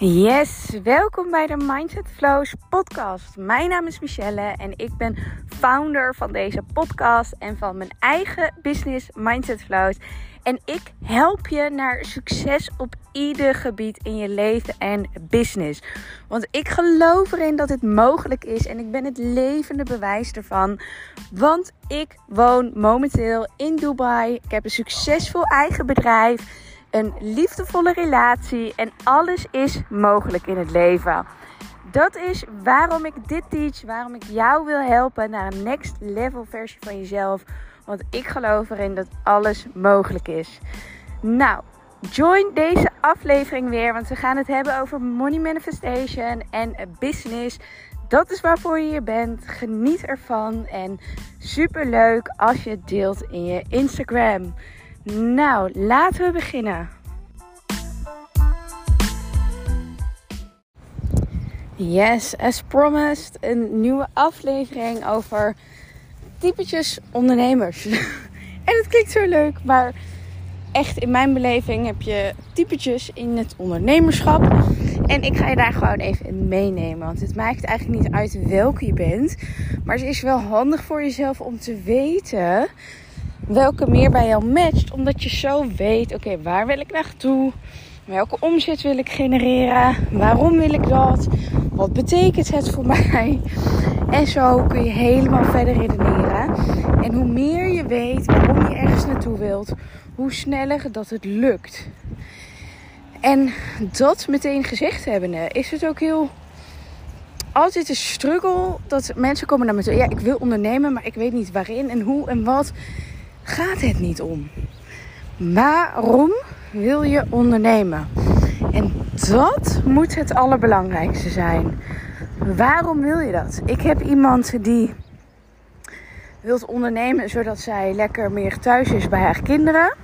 Yes, welkom bij de Mindset Flows podcast. Mijn naam is Michelle en ik ben founder van deze podcast en van mijn eigen business Mindset Flows. En ik help je naar succes op ieder gebied in je leven en business. Want ik geloof erin dat het mogelijk is en ik ben het levende bewijs ervan. Want ik woon momenteel in Dubai. Ik heb een succesvol eigen bedrijf een liefdevolle relatie en alles is mogelijk in het leven. Dat is waarom ik dit teach, waarom ik jou wil helpen naar een next level versie van jezelf. Want ik geloof erin dat alles mogelijk is. Nou, join deze aflevering weer, want we gaan het hebben over money manifestation en business. Dat is waarvoor je hier bent. Geniet ervan en super leuk als je het deelt in je Instagram. Nou, laten we beginnen. Yes, as promised, een nieuwe aflevering over typetjes ondernemers. en het klinkt zo leuk, maar echt in mijn beleving heb je typetjes in het ondernemerschap. En ik ga je daar gewoon even in meenemen. Want het maakt eigenlijk niet uit welke je bent. Maar het is wel handig voor jezelf om te weten welke meer bij jou matcht. Omdat je zo weet, oké, waar wil ik naartoe? Welke omzet wil ik genereren? Waarom wil ik dat? Wat betekent het voor mij? En zo kun je helemaal verder redeneren. En hoe meer je weet waarom je ergens naartoe wilt, hoe sneller dat het lukt. En dat meteen gezegd hebbende, is het ook heel altijd een struggle dat mensen komen naar me toe. Ja, ik wil ondernemen, maar ik weet niet waarin en hoe en wat gaat het niet om. Waarom wil je ondernemen? En dat moet het allerbelangrijkste zijn. Waarom wil je dat? Ik heb iemand die wilt ondernemen zodat zij lekker meer thuis is bij haar kinderen.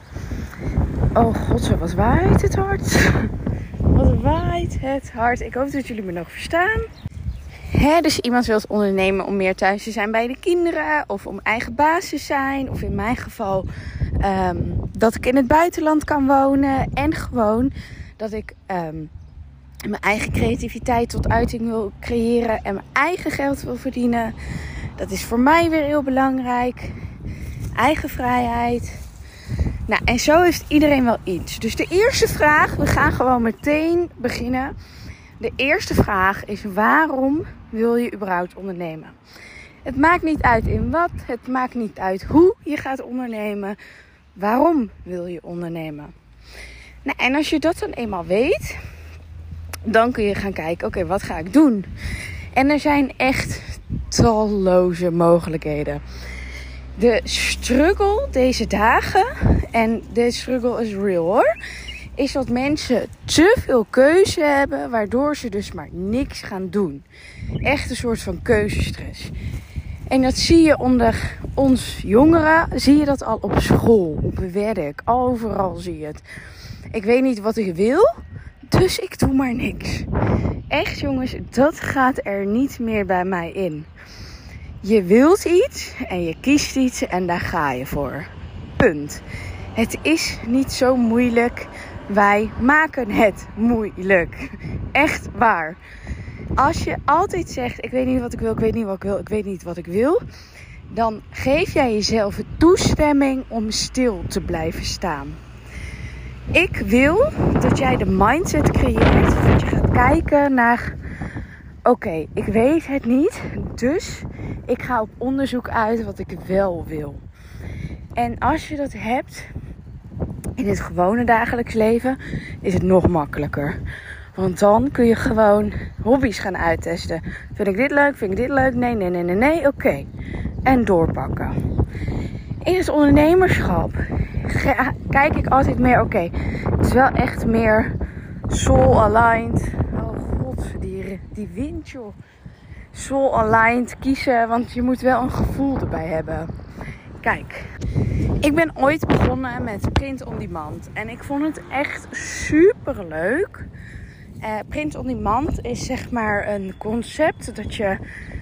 Oh god, zo wat waait het hard. Wat waait het hard. Ik hoop dat jullie me nog verstaan. Dus iemand wil ondernemen om meer thuis te zijn bij de kinderen. Of om eigen baas te zijn. Of in mijn geval ehm, dat ik in het buitenland kan wonen. En gewoon dat ik ehm, mijn eigen creativiteit tot uiting wil creëren. En mijn eigen geld wil verdienen. Dat is voor mij weer heel belangrijk. Eigen vrijheid. Nou, en zo is iedereen wel iets. Dus de eerste vraag, we gaan gewoon meteen beginnen. De eerste vraag is: waarom wil je überhaupt ondernemen? Het maakt niet uit in wat, het maakt niet uit hoe je gaat ondernemen. Waarom wil je ondernemen? Nou, en als je dat dan eenmaal weet, dan kun je gaan kijken: oké, wat ga ik doen? En er zijn echt talloze mogelijkheden. De struggle deze dagen, en de struggle is real hoor, is dat mensen te veel keuze hebben, waardoor ze dus maar niks gaan doen. Echt een soort van keuzestress. En dat zie je onder ons jongeren, zie je dat al op school, op werk, overal zie je het. Ik weet niet wat ik wil, dus ik doe maar niks. Echt jongens, dat gaat er niet meer bij mij in. Je wilt iets en je kiest iets en daar ga je voor. Punt. Het is niet zo moeilijk wij maken het moeilijk. Echt waar. Als je altijd zegt: Ik weet niet wat ik wil, ik weet niet wat ik wil, ik weet niet wat ik wil. Dan geef jij jezelf toestemming om stil te blijven staan. Ik wil dat jij de mindset creëert. Dat je gaat kijken naar: Oké, ik weet het niet. Dus ik ga op onderzoek uit wat ik wel wil. En als je dat hebt, in het gewone dagelijks leven is het nog makkelijker. Want dan kun je gewoon hobby's gaan uittesten. Vind ik dit leuk? Vind ik dit leuk? Nee, nee, nee, nee, nee. Oké. En doorpakken. In het ondernemerschap kijk ik altijd meer, oké, het is wel echt meer soul aligned. Oh god, die, die wind joh. Soul aligned kiezen, want je moet wel een gevoel erbij hebben. Kijk, ik ben ooit begonnen met print on demand. En ik vond het echt super leuk. Uh, print on demand is zeg maar een concept dat je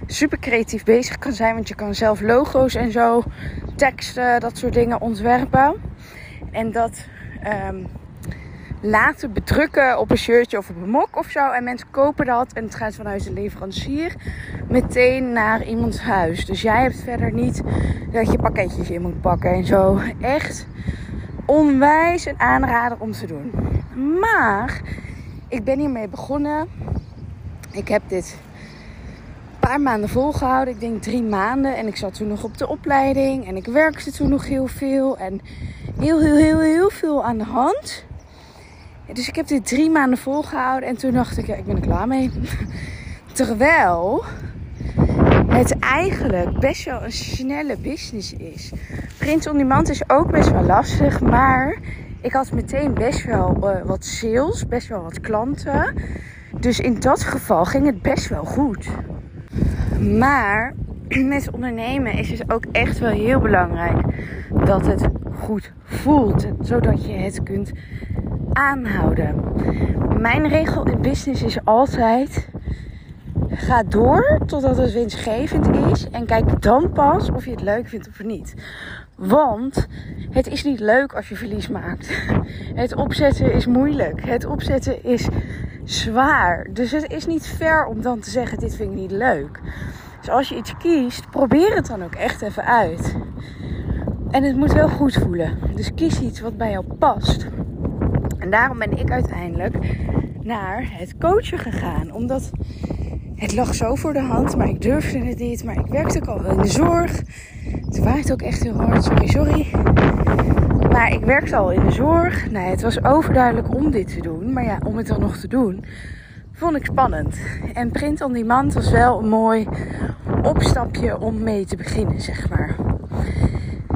super creatief bezig kan zijn. Want je kan zelf logo's en zo, teksten, dat soort dingen ontwerpen. En dat um, laten bedrukken op een shirtje of op een mok of zo. En mensen kopen dat en het gaat vanuit de leverancier meteen naar iemands huis. Dus jij hebt verder niet dat je pakketjes in moet pakken en zo. Echt onwijs een aanrader om te doen. Maar ik ben hiermee begonnen. Ik heb dit een paar maanden volgehouden. Ik denk drie maanden. En ik zat toen nog op de opleiding. En ik werkte toen nog heel veel. En heel, heel, heel, heel veel aan de hand. Dus ik heb dit drie maanden volgehouden. En toen dacht ik, ja, ik ben er klaar mee. Terwijl het eigenlijk best wel een snelle business is. Print on demand is ook best wel lastig. Maar ik had meteen best wel uh, wat sales. Best wel wat klanten. Dus in dat geval ging het best wel goed. Maar met ondernemen is het ook echt wel heel belangrijk dat het goed voelt. Zodat je het kunt aanhouden. Mijn regel in business is altijd: ga door totdat het winstgevend is. En kijk dan pas of je het leuk vindt of niet. Want het is niet leuk als je verlies maakt. Het opzetten is moeilijk. Het opzetten is zwaar. Dus het is niet fair om dan te zeggen: dit vind ik niet leuk. Dus als je iets kiest, probeer het dan ook echt even uit. En het moet wel goed voelen. Dus kies iets wat bij jou past. Daarom ben ik uiteindelijk naar het coachen gegaan. Omdat het lag zo voor de hand, maar ik durfde het niet. Maar ik werkte ook al in de zorg. Het waait ook echt heel hard, sorry, sorry. Maar ik werkte al in de zorg. Nou, het was overduidelijk om dit te doen. Maar ja, om het dan nog te doen, vond ik spannend. En Print on Demand was wel een mooi opstapje om mee te beginnen, zeg maar.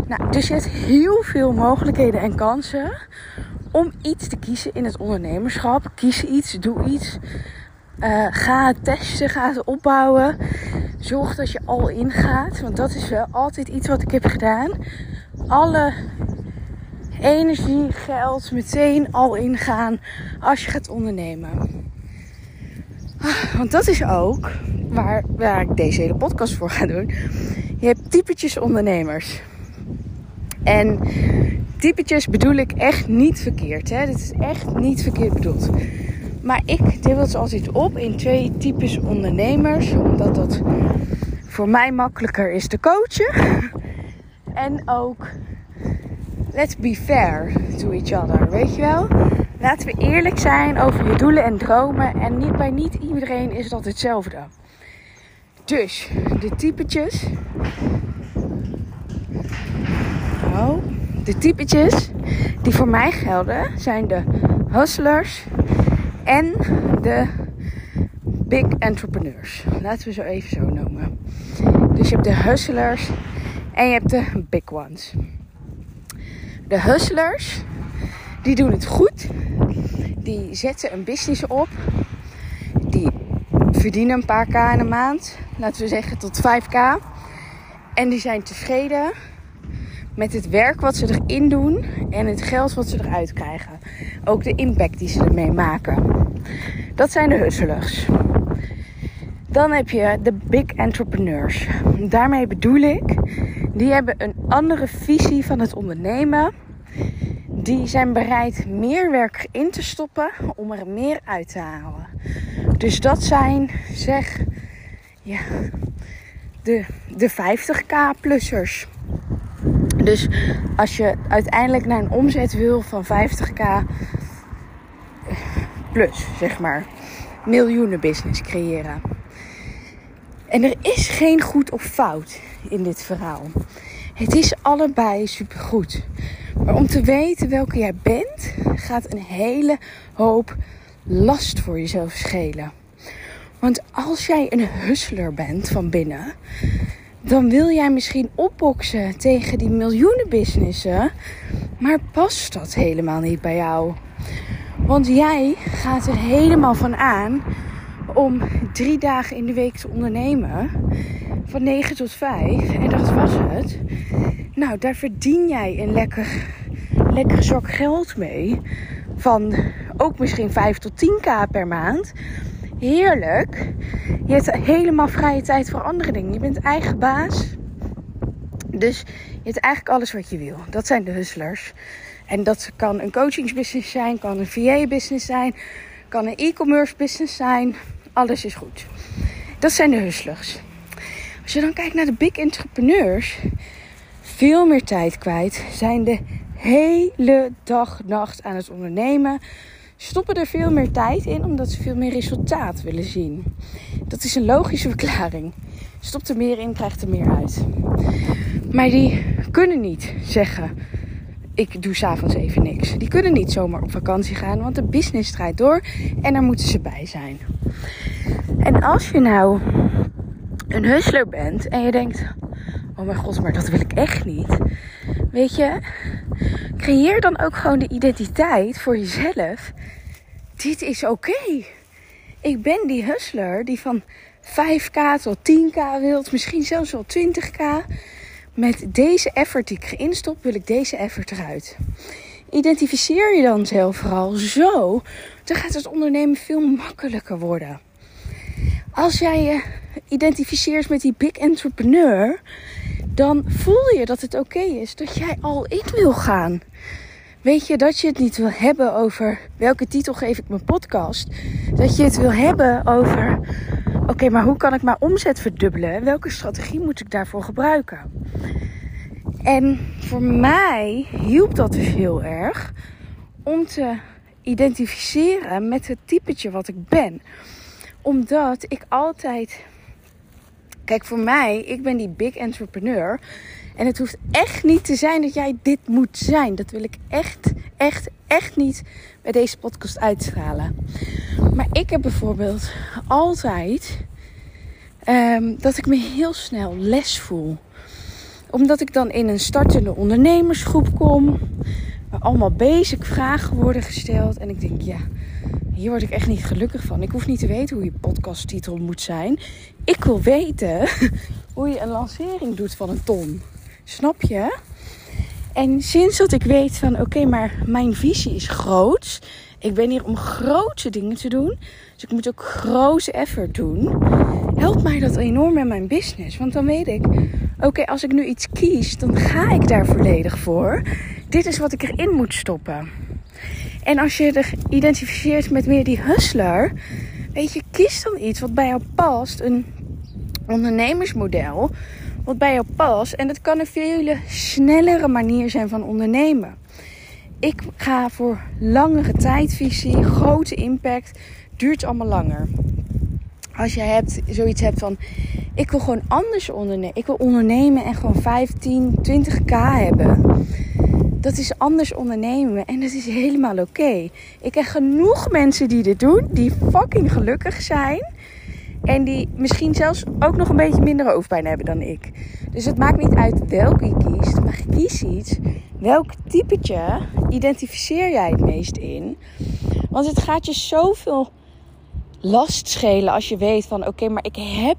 Nou, dus je hebt heel veel mogelijkheden en kansen om iets te kiezen in het ondernemerschap. Kies iets, doe iets. Uh, ga het testen, ga het opbouwen. Zorg dat je al ingaat. Want dat is wel altijd iets wat ik heb gedaan. Alle energie, geld meteen al ingaan als je gaat ondernemen. Ah, want dat is ook waar, waar ik deze hele podcast voor ga doen. Je hebt typetjes ondernemers. En typetjes bedoel ik echt niet verkeerd. Hè? Dit is echt niet verkeerd bedoeld. Maar ik deel het altijd op in twee types ondernemers. Omdat dat voor mij makkelijker is te coachen. En ook, let's be fair to each other. Weet je wel? Laten we eerlijk zijn over je doelen en dromen. En niet, bij niet iedereen is dat hetzelfde. Dus, de typetjes. Oh de typetjes die voor mij gelden zijn de hustlers en de big entrepreneurs. Laten we ze even zo noemen. Dus je hebt de hustlers en je hebt de big ones. De hustlers, die doen het goed. Die zetten een business op. Die verdienen een paar k in een maand. Laten we zeggen tot 5k. En die zijn tevreden met het werk wat ze erin doen en het geld wat ze eruit krijgen. Ook de impact die ze ermee maken. Dat zijn de hustlers. Dan heb je de big entrepreneurs. Daarmee bedoel ik, die hebben een andere visie van het ondernemen. Die zijn bereid meer werk in te stoppen om er meer uit te halen. Dus dat zijn, zeg, ja, de, de 50k-plussers. Dus als je uiteindelijk naar een omzet wil van 50k plus, zeg maar, miljoenen business creëren. En er is geen goed of fout in dit verhaal. Het is allebei supergoed. Maar om te weten welke jij bent, gaat een hele hoop last voor jezelf schelen. Want als jij een hustler bent van binnen, dan wil jij misschien opboksen tegen die miljoenen businessen. Maar past dat helemaal niet bij jou? Want jij gaat er helemaal van aan om drie dagen in de week te ondernemen. Van 9 tot 5. En dat was het. Nou, daar verdien jij een lekker, lekker zak geld mee. Van ook misschien 5 tot 10k per maand heerlijk. Je hebt helemaal vrije tijd voor andere dingen. Je bent eigen baas. Dus Je hebt eigenlijk alles wat je wil. Dat zijn de hustlers. En dat kan een coachingsbusiness zijn, kan een VA-business zijn, kan een e-commerce business zijn. Alles is goed. Dat zijn de hustlers. Als je dan kijkt naar de big entrepreneurs, veel meer tijd kwijt, zijn de hele dag, nacht aan het ondernemen. Stoppen er veel meer tijd in omdat ze veel meer resultaat willen zien. Dat is een logische verklaring. Stopt er meer in, krijgt er meer uit. Maar die kunnen niet zeggen: Ik doe s'avonds even niks. Die kunnen niet zomaar op vakantie gaan, want de business draait door en daar moeten ze bij zijn. En als je nou een hustler bent en je denkt: Oh mijn god, maar dat wil ik echt niet. Weet je, creëer dan ook gewoon de identiteit voor jezelf. Dit is oké. Ik ben die hustler die van 5k tot 10k wilt, misschien zelfs wel 20k. Met deze effort die ik instop, wil ik deze effort eruit. Identificeer je dan zelf vooral zo, dan gaat het ondernemen veel makkelijker worden. Als jij je identificeert met die big entrepreneur, dan voel je dat het oké is dat jij al in wil gaan. Weet je dat je het niet wil hebben over welke titel geef ik mijn podcast? Dat je het wil hebben over oké, maar hoe kan ik mijn omzet verdubbelen? Welke strategie moet ik daarvoor gebruiken? En voor mij hielp dat dus heel erg om te identificeren met het typetje wat ik ben. Omdat ik altijd. Kijk, voor mij, ik ben die big entrepreneur. En het hoeft echt niet te zijn dat jij dit moet zijn. Dat wil ik echt, echt, echt niet bij deze podcast uitstralen. Maar ik heb bijvoorbeeld altijd um, dat ik me heel snel les voel. Omdat ik dan in een startende ondernemersgroep kom. Waar allemaal basic vragen worden gesteld. En ik denk, ja, hier word ik echt niet gelukkig van. Ik hoef niet te weten hoe je podcasttitel moet zijn. Ik wil weten hoe je een lancering doet van een ton. Snap je? En sinds dat ik weet van oké, maar mijn visie is groot. Ik ben hier om grote dingen te doen. Dus ik moet ook grote effort doen. Helpt mij dat enorm in mijn business. Want dan weet ik, oké, als ik nu iets kies, dan ga ik daar volledig voor. Dit is wat ik erin moet stoppen. En als je er identificeert met meer die hustler, weet je, kies dan iets wat bij jou past. Een ondernemersmodel wat bij jou past. En dat kan een veel snellere manier zijn van ondernemen. Ik ga voor langere tijdvisie, grote impact, duurt allemaal langer. Als je hebt, zoiets hebt van, ik wil gewoon anders ondernemen. Ik wil ondernemen en gewoon 15, 20k hebben. Dat is anders ondernemen en dat is helemaal oké. Ik heb genoeg mensen die dit doen, die fucking gelukkig zijn. En die misschien zelfs ook nog een beetje minder hoofdpijn hebben dan ik. Dus het maakt niet uit welke je kiest, maar kies iets. Welk typetje identificeer jij het meest in? Want het gaat je zoveel last schelen als je weet van oké, maar ik heb,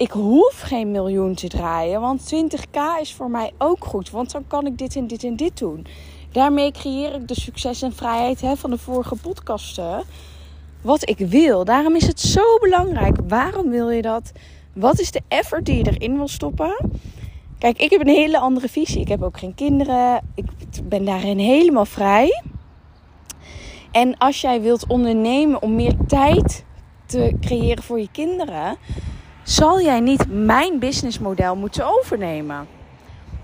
ik hoef geen miljoen te draaien. Want 20k is voor mij ook goed, want dan kan ik dit en dit en dit doen. Daarmee creëer ik de succes en vrijheid hè, van de vorige podcasten wat ik wil. Daarom is het zo belangrijk. Waarom wil je dat? Wat is de effort die je erin wil stoppen? Kijk, ik heb een hele andere visie. Ik heb ook geen kinderen. Ik ben daarin helemaal vrij. En als jij wilt ondernemen om meer tijd te creëren voor je kinderen, zal jij niet mijn businessmodel moeten overnemen.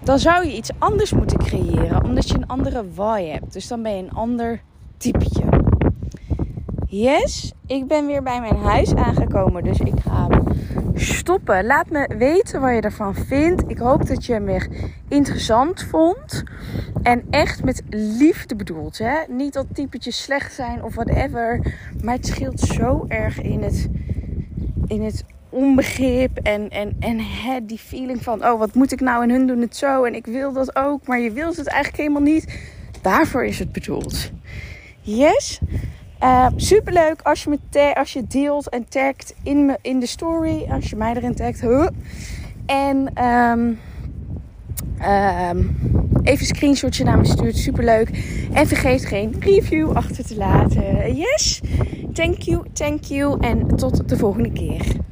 Dan zou je iets anders moeten creëren, omdat je een andere why hebt. Dus dan ben je een ander typetje. Yes, ik ben weer bij mijn huis aangekomen, dus ik ga stoppen. Laat me weten wat je ervan vindt. Ik hoop dat je hem weer interessant vond. En echt met liefde bedoeld. Hè? Niet dat typetjes slecht zijn of whatever. Maar het scheelt zo erg in het, in het onbegrip. En, en, en hè, die feeling van: oh, wat moet ik nou? En hun doen het zo. En ik wil dat ook. Maar je wilt het eigenlijk helemaal niet. Daarvoor is het bedoeld. Yes. Uh, superleuk als je, me als je deelt en tagt in, me, in de story. Als je mij erin tagt. En um, um, even een screenshotje naar me stuurt. Superleuk. En vergeet geen review achter te laten. Yes. Thank you, thank you. En tot de volgende keer.